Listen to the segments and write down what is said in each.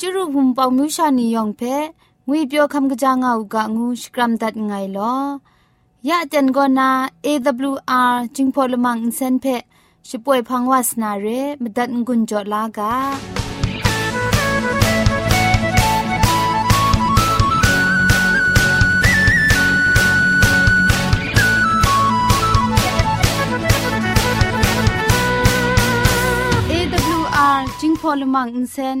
จุรุภุมปองมิวชานียองเพงวยเปียวคำกะจางเอากะงูสกรัมดัดไงลอยะจันกอนา AWR จิงพอลมังอินเซนเพช่วยพังวาสนาเรมดัดงุนจอลากา AWR จิงพอลมังอินเซน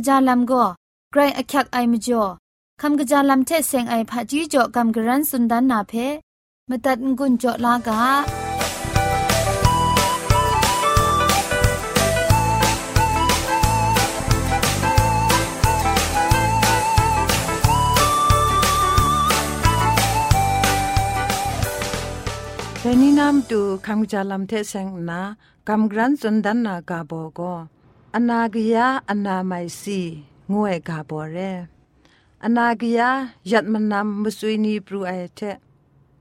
กะจาลัมก็ไกรอักยักไอมจ่อคำกระจาลำเทเซงไอผาจีจ่อคำกระรันสุนดันนาเพมตัดงุนจ่อลากาเรนี่นามตูคำกระจาลำเทเซงนากำกรันสุนดันนากาโบโก อนากยาอนาไมซีงวยกาโบเรอนากิยายัดมันนำมุสุยนีปรูไอเท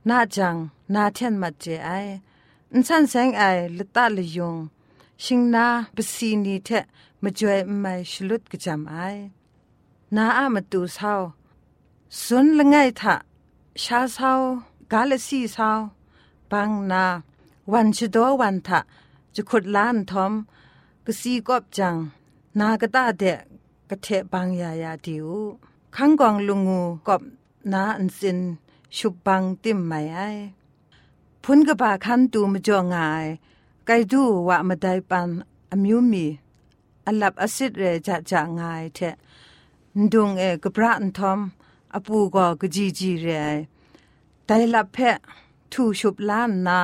นาจังนาเทนมัดเจไออินสันแสงไอลตาลยง ชิงนาบสีนีเทมจวยไม่ชลุดกจำไอนาอามาตูเศร้าสุนละไงทะชาเศร้ากาลสีเศร้าบังนา วันชดวันทะจะขุดล้านทอม กสีกอบจัง นากตาเดะกะเทบังยายาดิวขังกองลุงูกอบนาอันสินชุบบังติมไม่ไอพุนกบาคันตูมจ่องายไกดูว่ามาได้ปันอมิวมีอัลับอสิดเรจะจะงายเทดุงเอกบระอันทอมอปูก็กจีจีเรไดลับเพะทูชุบล้านนา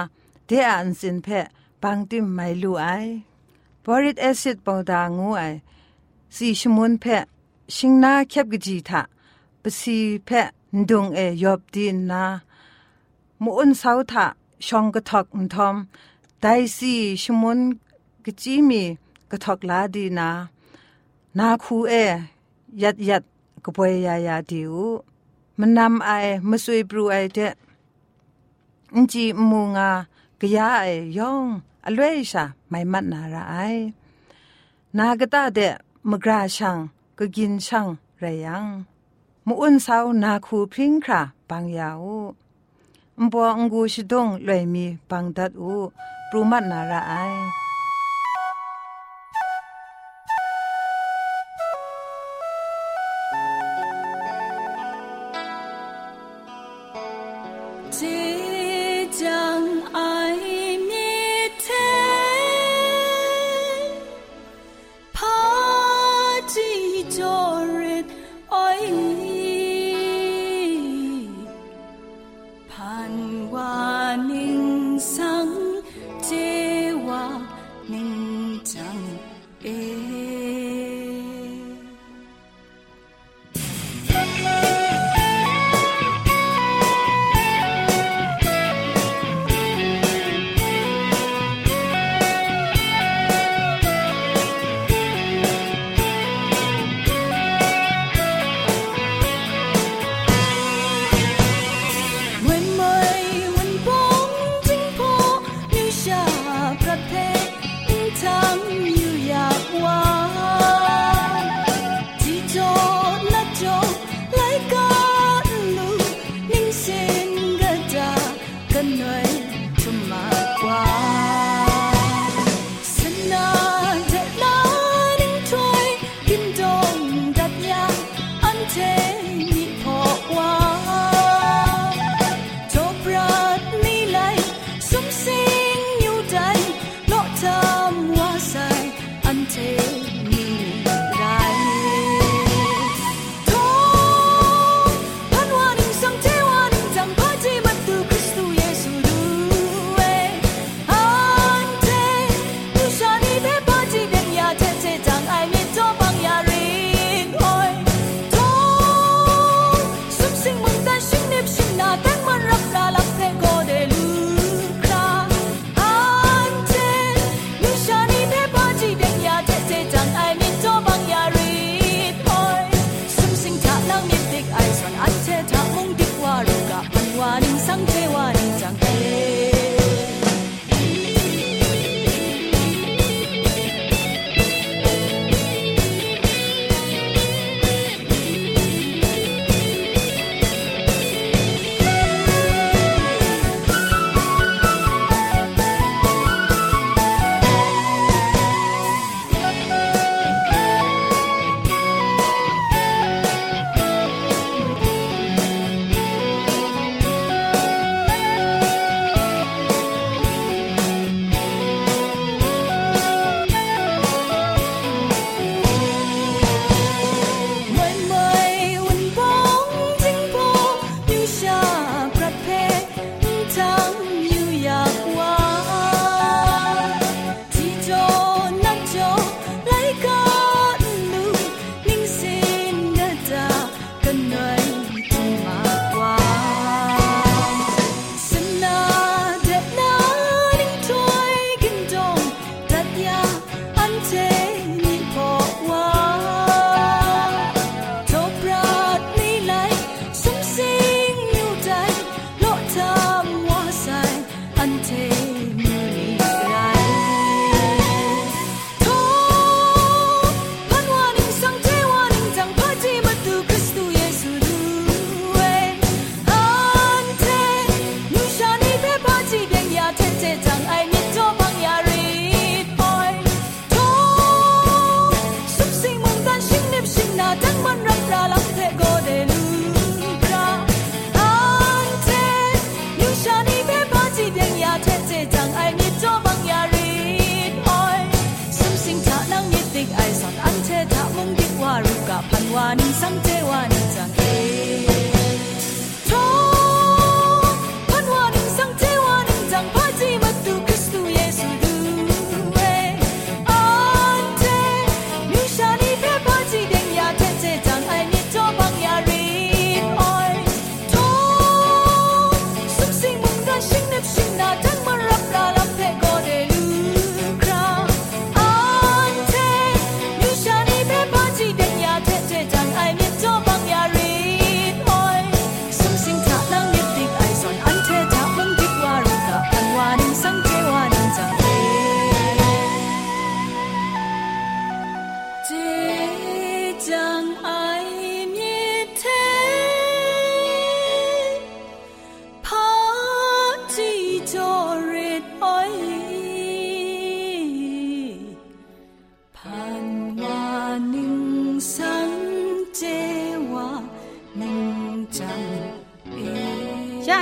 เดอันสินเพะบังติมไม่รู้ไอ บริดแอซิดปองดางูไอสีชมุนเพะชิงนาแคบกจีทะปสีเพะดงเอยอบดีนนามุอุนสาวทะชองกะทอกอุนทอมไดซีชมุนกจีมีกะทอกลาดีนา นาคูเอ ยัดยัดกบวยยายาดิวมันนำไอมาสวยบรูไอเดอินจีมูงากะยาไอยอง อลเวชาไม่มัดนาราไอนากะตาเดมกราชังก็กินช่างไรยังมุอุนสาวนาคูพริ้งคราปังยาวมบัวงูชิดงเลยมีปังดัดอูปรูมัดนาราไอ Take.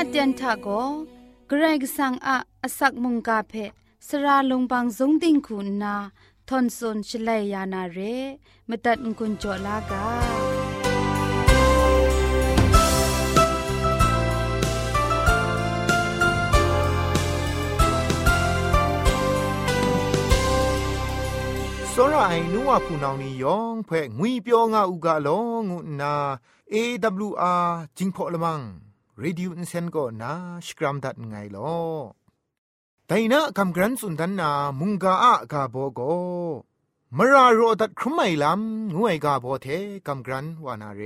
เตียนทะโกเกรกสังอะอสักมุงกาเพสระลงบางสงติงคุณนาทอนซนชลัยยานาเรมตัดกุญจลากา စောရအိုင်နူဝဖူနောင်နီယောင်ဖဲငွေပြောငါဥကလောငုနာ AWR จิงพอละมังรีดิวอินเซนก็นาสกรัมดัดไงลอแต่นะคำกรันสุนทันนามุงกาอะกาโบโกมราโรดัดครุมไม่ลำงวยกาโบเทคำกรันวานาเร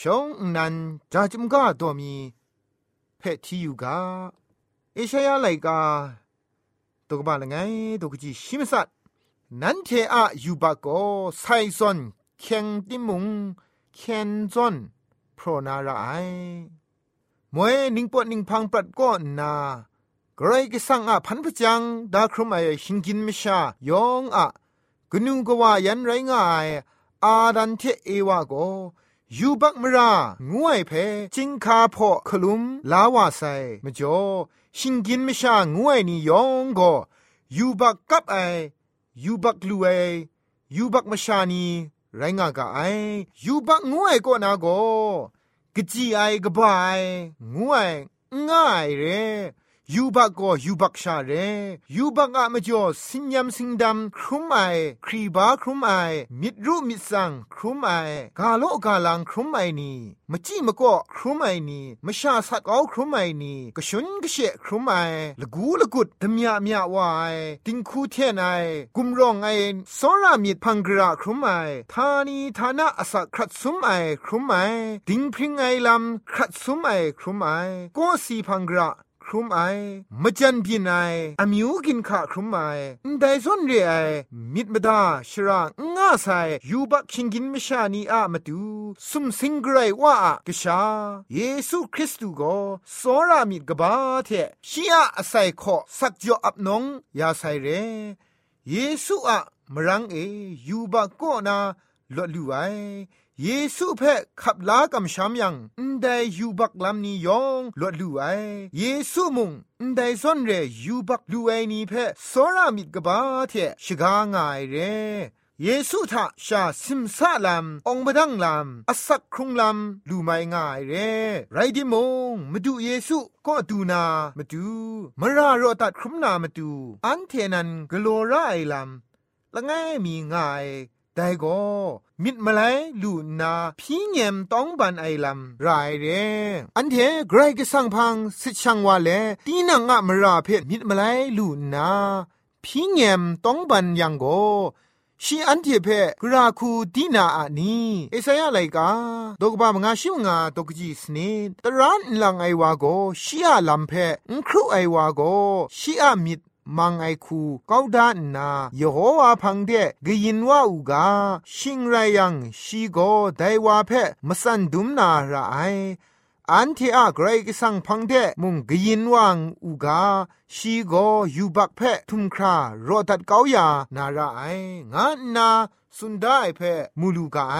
ชงนันจาจุมกาตั วมีเพทที่อยู่กาเอชายาไลกาตกบาลไงตกจีชิมสัตนันเทอะยูบาโกไซซอนเคียงติมุงเคียนจอนพรนาราไอมวยนิงปวดนิงพังปรัดก้อนนากรกิสังอะพันพจังดาครุมไอหิงกินมิชายองอะกนูกว่ายันไรง่ายอาดันเทเอวาโกยูบักมรางวยเพจิงคาพอขลุมลาวาไซมจ่อหิงกินมิชางวยนี่ยองโกยูบักกับไอ ยูบักลูเอยูบักมชานีไรงากะไอยูบักงวยก็นาโกกจีไอกบายงวยง่ายเร ยูบักก็ยูบักชาเรยูบักอะมจ่อสิญญมสิงดำครุมไอครีบาครุมไอมิดรูมิดสังครุมไอกาโลกาลังครุมไอนีมจิมก็ครุมไอนีมชาสักเอาครุมไอนีกชุนกเชครุมไอละกูละกุดดมยาเมียวายติงคูเทนไอกุมรองไอสรามิดพังกราครุมไอทานีทานะอสักครัดซุมไอครุมไอติงพริงไอลำครัดซุมไอครุมไอก็สีพังกรา ครุมไอมจันพินไออมิวกินขะครุมไอแต่ส่วนเรไอมิดมดาชราง่าไซยูบักชิงกินมชานีอะมาดูสุมสิงไกรว่ากะชาเยซูคริสต์ก็สอรามิดกบาเทชียอาศัยขอสักจออับนงยาไซเรเยซูอะมรังเอยูบักก็นาลดลูไอ เยซูเพ่ขับลากำชามยังอันใดยูบักลำนี้ยองลวดลูไอเยซูมุงอันใดซ่อนเรยูบักลูไอนี้เพ่สรามิดกบ้าเทชกาง่ายเรเยซูทะชาซิมซาลามองบดังลามอสักครุงลามลูไม่ง่ายเรไรดิมงมาดูเยซูก็ดูนามาดูมารารอตัดครุมนามาดู อันเทนันกโลไรลามละไงมีง่าย แต่ก็มิดมาไลลูนาพี่เงมต้องบันไอลำรายเรอันเทไกรก็สั่งพังสิช่างว่าเลตีนังอะมราเพมิดมาไลลูนาพี่เงมต้องบันยังโกชีอันเทเพกราคูดีนาอะนีเอสายาไลกาดอกบามงาชิวงาดอกจีสเนตรันลังไอวาโกชีอาลัมเพงครูไอวาโกชีอามิด มังไอคูก้าวดานนายโฮวาพังเดกยินว่าอูกาชิงไรยังชีโกไดวาเพมสันดุมนาระไออันที่อะไกรกิสังพังเดมุงกยินวังอูกาชีโกยูบักเพทุมครารอดัดเกาอยานาระไองานนาสุนได้เพมูลูกาไอ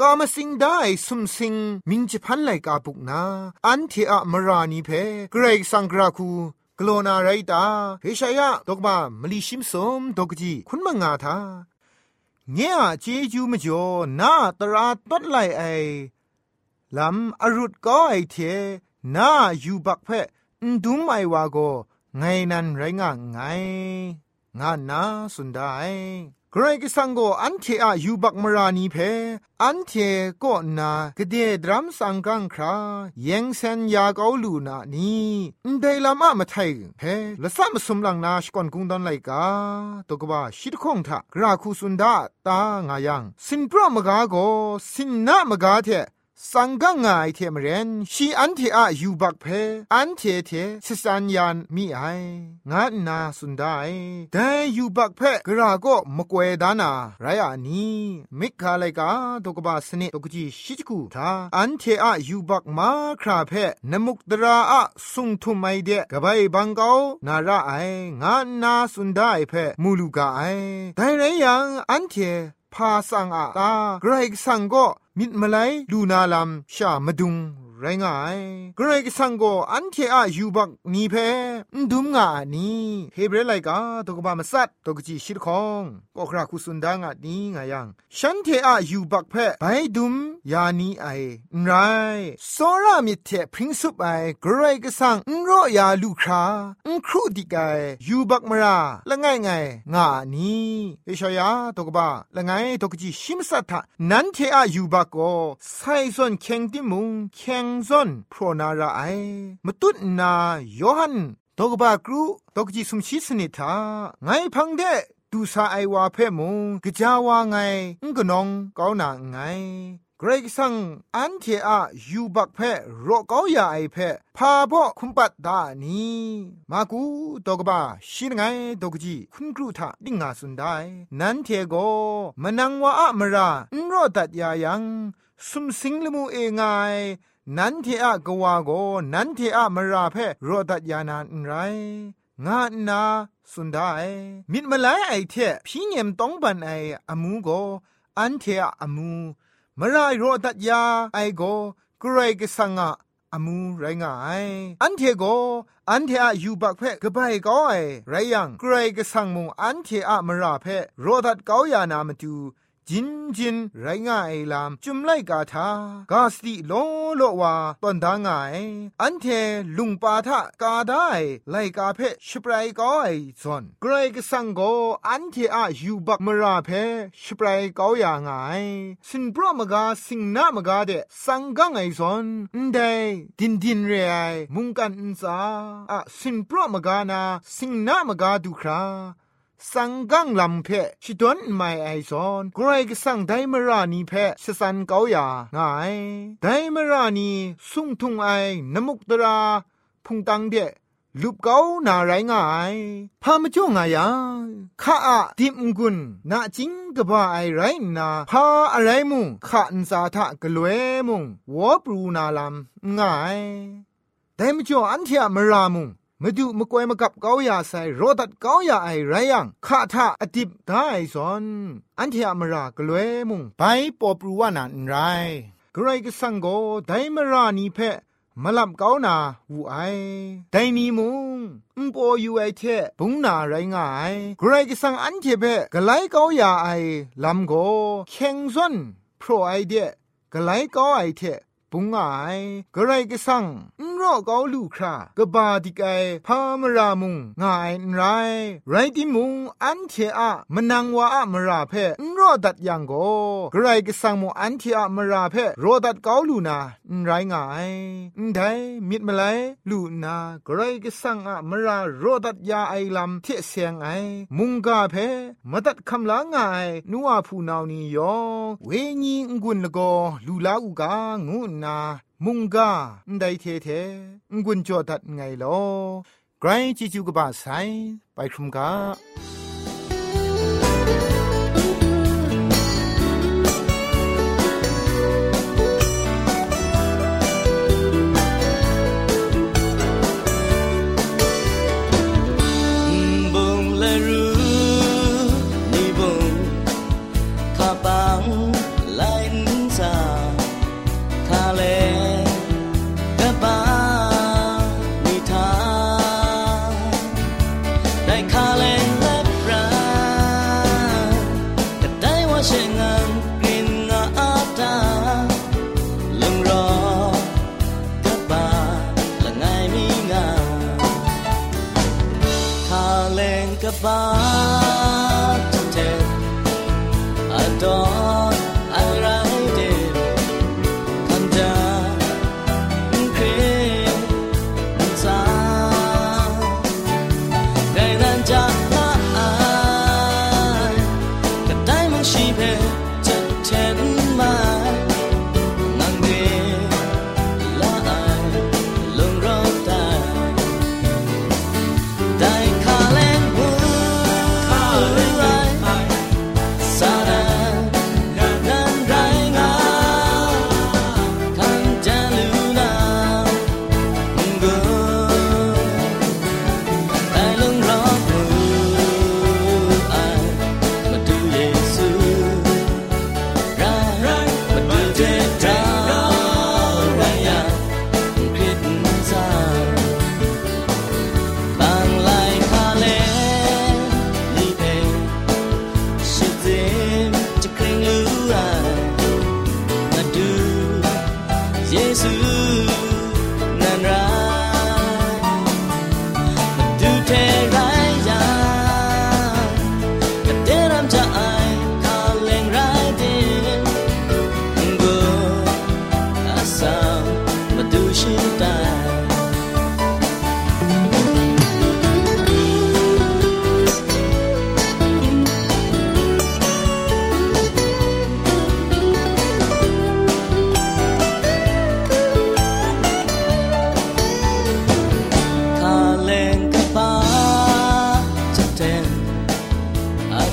กามาสิงได้สุมสิงมิงจิพันไลกาปุกนา อันที่อะมรานีเพเกรกสังกราคู กลนาไรตาเฮชายะดอกบามลีชิมสมดอกจีคุณมังงาทาเงี้ยเจจูมจ่อนาตราตดไลไอลำอรุดก็ไอเทนาอยู่บักเพดุมไอวาโกไงนันไรงะไงงานาสุดได้ กรกิสังโกอันเทอะยูบักมรานีเพอันเทก็นากเดดรัมสังกังคราเยงเซนยาเกาลูนานีได้ลามะมาไทยเพละสามสมลังนาชกอนกุงดอนไลกาตกบ้าชิดคงทะกราคูสุนดาตางายังสินปรมกาโกสินนามกาเท สังกังไงเทมเรนชีอันเทอะยูบักเพอันเทเทสิสัญญาณมีไองานนาสุดได้แต่ยูบักเพกราก็มกเวดานาไรอันนี้มิคาเลกาตกบาสเนตกจีชิจกูทาอันเทอะยูบักมาคราเพนมุกตราอะสุงทุมไอเดกบายบังเกานาระไองานาสุดได้เพมูลูกาไอแต่ไรยังอันเทพาสังอาตาไกรสังก็ มิดมาไลลูนาลัมชามดุง ไรงายกรกสังโกอันเทอะยูบักนีเพดุมงานีเฮเบรไลกาตกบามสัตตกจีชิดคองก็คราคุสุนดางะนีงายังฉันเทอะยูบักเพไปดุมยานีไอไรโซรามิเทพริ้งสุบไอกรกสังนโรยาลูคราอุครูดิกายยูบักมราละไงไงงานีเอชยาตกบาละไงตกจีชิมสัทธะนันเทอะยูบักโกไซซอนเข่งติมุงเข่งงซอนโพรนาราไอมตุนนาโยฮันดอกบากรูดอกจิสุมชิสนิทาไงพังเดดูซาไอวาเพ่มงกะจาวาไงงกนองก้าวนาไงเกรกสังอันเทอะยูบักเพโรกอายาไอเพพาบ่คุมปัดดานีมากูตกบาชินไงตกจีคุณครูทาดิงาสุนไดนันเทโกมนังวาอะมรานโรตัดยายังสุมสิงลมูเองไง นันเทอะกวาโกนันเทอะมราเพโรดัตยานานไรงานาสุนได้มิดมาไลไอเทพี่เงมต้องบันไออามูโกอันเทอะอามูมรายโรดัตยาไอโกกรกสังะอามูไรงายอันเทโกอันเทอะยูบักเพกบายก็ไอไรยังกรกสังมุงอันเทอะมราเพโรดัตเกาอยานามตู จินจินไรง่ายลามจุมไลกาทากาสติโลโลวาตอนดางายอันเทลุงปาทะกาได้ไลกาเพชปรายก็ไอซอนเกรกสังโกอันเทอะยูบักมราเพชปรายก็อย่างายสินปรมกาสิงนามกาเดสังกังไอซอนนเดดินดินเรไอมุงกันอินซาอะสินปรมกานาสิงนามกาดูครา สังกังลำเพชิดวนไม่ไอซอนกรก็สังไดมรานีเพสสันเกาอยางายไดมรานีสุงทุงไอนมุกตราพุงตังเดลุบเกานาไรง่ายพามาจ่งายาข้าอะดิมกุนนาจิงกบ้าไอไรนาพาอะไรมุงข้าอันสาทะกลวยมุงวอปรูนาลำง่ายแต่มจ่ออันเทียมรามุง มดูมกวยมกับเกาอยาใส่รดัดเกาอยาไอไรยังข้าทาอดิบได้สอนอันเที่อมรากลวยมุงไปปอปรูวานันไรกรก็สังโกไดมรานีเพมาลับเกาหนาวูไอไดนีมุงอุปอยู่ไอเทบุงนาไรง่ายกรก็สังอันเทเพกไลเกาอยาไอลำโกเข่งซอนโปรไอเดกไลเกาไอเท ปุงไงกระไรก็สั่งนรอเกาลูครากบาดิกไอพามรามุงงายไรไรดิมุงอันเทอะมนังวาอะมราเพนรอดัดยังโกกระไรก็สั่งมุอันเทอะมราเพรอดัดเกาลูนาไรงายได้มิดมาเลยลูนากระไรก็สั่งอะมรารอดัดยาไอลำเทเสียงไอมุงกาเพมดัดคำลางายนัวผู้นาวนี้ยอเวญีงุนละโกลูลาอูกางุนนา มุงกาไดเทเทงุนจอดัดไงลอไกรจิจูกบาไซไปครุมกา ገባ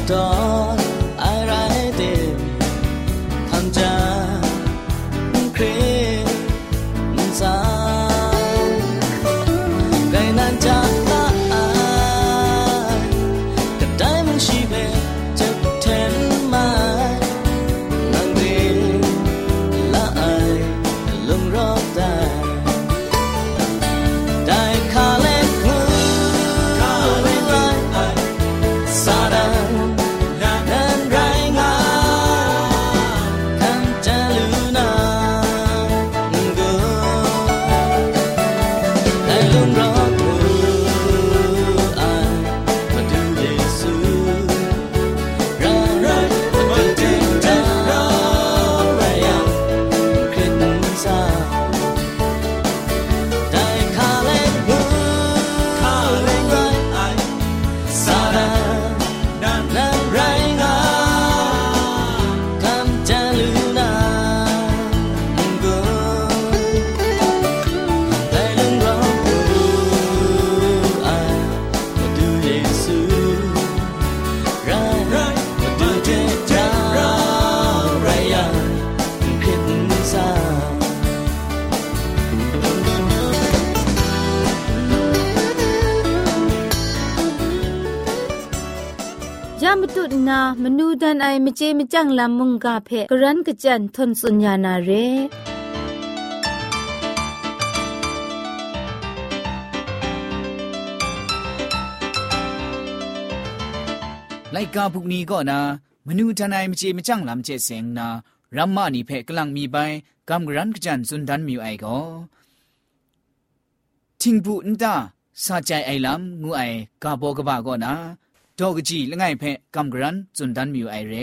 ม ไอมเจมจังลามุงกาเพกรันกจันทนสุญญานาเรไลกาพุกนี้ก็นะมนูทนายมเจมจังลำเจเสงนารัมมานีเพกลังมีไปกำกรันกจันสุนดันมิวไอก็ทิงบุนตาสาใจไอลำงูไอกาโบกบาก็นะ ดอกจีละไงเพกำกรันสุนดันมิวไอเร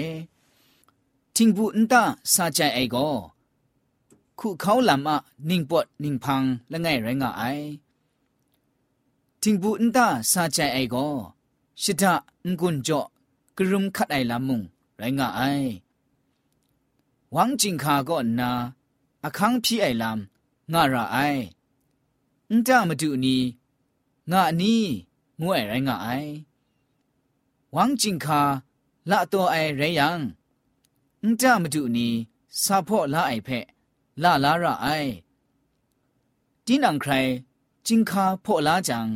ทิงบุนตาสาใจไอก็ခုခေါလမ်အနင်းပတ်နင်းဖန်းလငယ်ရငါအိုင်တင်ဘူးအန်တာစာချိုင်အိုင်ကိုရှစ်ထငွန်းကြော့กรุมขัดไอลำมุงไรงาไอหวังจิงคาก็นาอคังพี่ไอลำงาระไออุนจ้ามา หวังจิงคาละตัวไอไรยังอุจ้ามาดูนี้ซาพ่อละไอเพะละลาระไอดินังใครจิงคาพ่อละจัง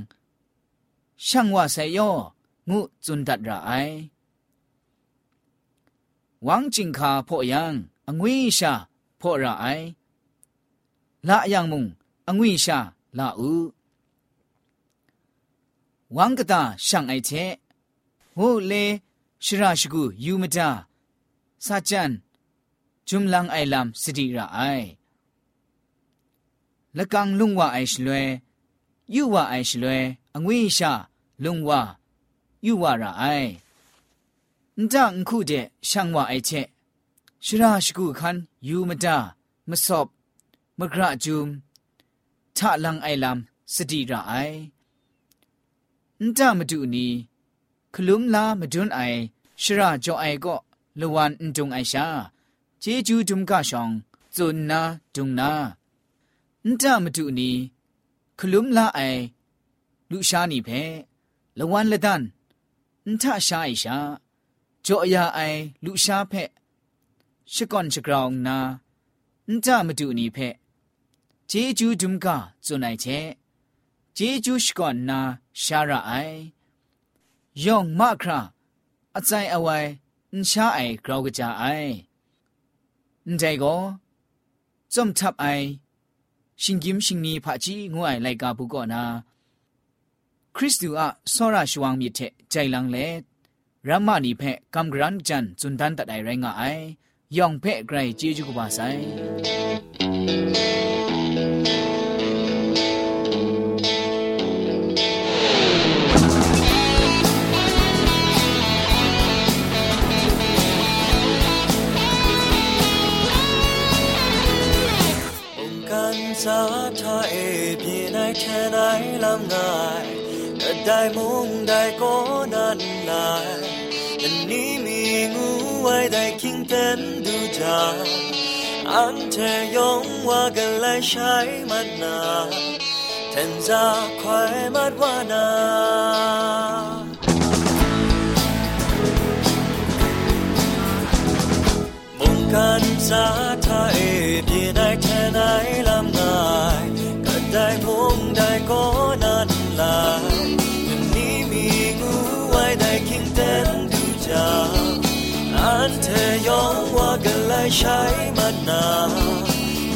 ช่างว่าใส่ย่องูจุนดัดระไอหวังจิงคาพ่อยังองวิชาพ่อระไอละยังมุงองวิชาละอูหวังกะตาช่างไอเช ราชกูยูมตาซาจันจุมลังไอลำสติระไอละกังลุงว่าไอชลวยยูว่าไอชลวยองวิชาลุงว่า อยู่ว่าระไอจังคู่เดช่างว่าไอเชชราชกูคันยูมดามสอบมกระจุมทะลังไอลำสติระไอจังมาดูนี้ คลุมลามาดุนไอชราจอไอก็ลวันจงไอชาเจจูจุมกะชองจุนนาจุงนาจังมาดูนี้คลุมลาไอလူရှားနေဖဲလဝမ်လဒန်အန်ထရှာအိရှာဂျိုအယာအိုင်လူရှားဖက်ရှကွန်ချဂရောင်နာအန်တမတူနီဖက်ဂျေဂျူဒုံကဇွန်နိုင်ချေဂျေဂျူရှကွန်နာရှာရအိုင် ย่องมาคราอาใจเอาไว้นช้าไอกราวกจาไอนใจก็จมทับไอ ชิงกิมชิงนีผาจีงูไอไลกาบุกอนา คริสตูอะสราชวังมีเทใจลังเลรัมมานีเพะกัมกรันจันจุนดันตัดไอไรงาไอย่องเพะไกรจีจุกบาไซ ลำงายได้มุงได้ก็นั้นลายยันนี้มีงูไว้ได้คิงเต้นดูจาอันเธอยงว่ากันเลยใช้มันนาแทนจะคอยมัดว่านามุงกันสาทาเอพีได้แค่ไหนลำงายก็ได้มุง ได้ก็นานหลายวันนี้มีงูไว้ได้คิงเต็นดูจาอันเธอยองว่ากันเลยใช้มันนา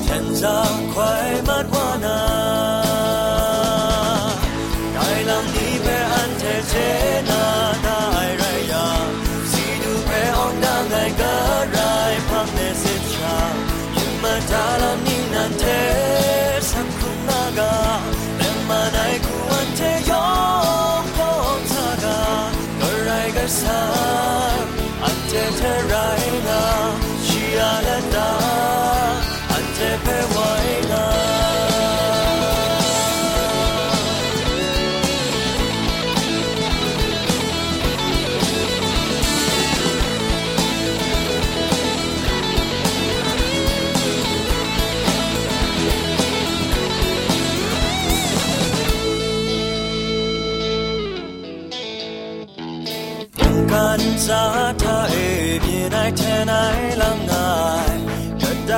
แทนจากควายมัดว่านาได้ลำนี้เป็นอันเธอเจ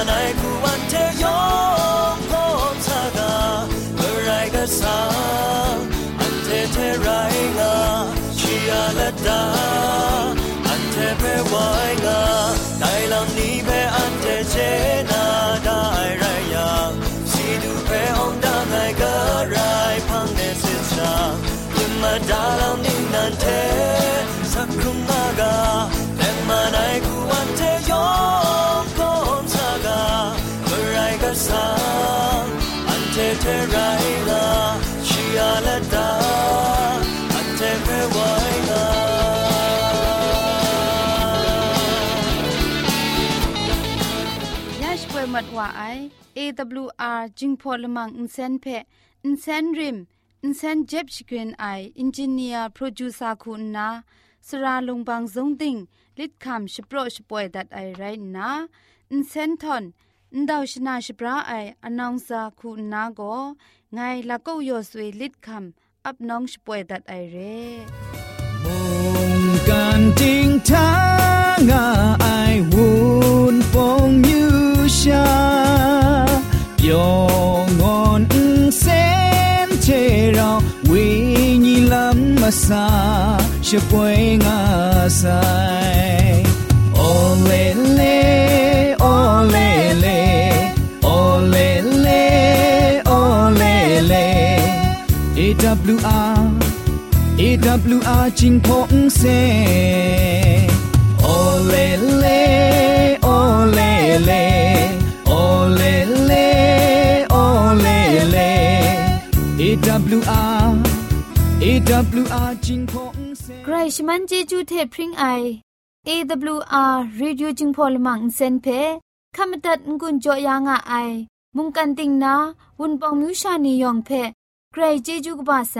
เห็นมาในกูวันเทยองพบสากาเมื่อไรก็สาอันเทเทไรงาชีอาและดาอันเทเพไว้งาได้ลำนี้เพอันเทเจนาได้ มื่อไรก็สาอันเทเทไรงาชีอาและดาอันเทเพไว้งายาชป่วยมัดว่าไอ AWR จิงพอลมังอินเซนเพอินเซนริมอินเซนเจ็บชกรีนไออินจิเนียร์โปรดิวซาคุณนาสราลงบางซงติงลิดคำชโปรชป่วยดัดไอไรนาอินเซนทอน อินดาวชนาชปราไออนองซาคุณนาโกไงละก็ยอสวยลิดคำอับน้องชป่วยดัดไอเร่มงกันจิงทางไอวุนฟงยูชา AWR AWR จิงพงเซโอเลเลโอเลเลโอเลเลโอเลเล AWR AWR จิงพงเซใครชมันเจจูเทพริงไอ AWR Radio จึงพอลมังเซนเพขมตัดงุนจอยางอไอมุงกันติงนาวุนปองมิวชานียองเพ ใครเจจูกบาไซ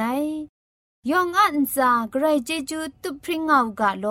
ยองอันซาใครเจจูตุพริงเอากาโล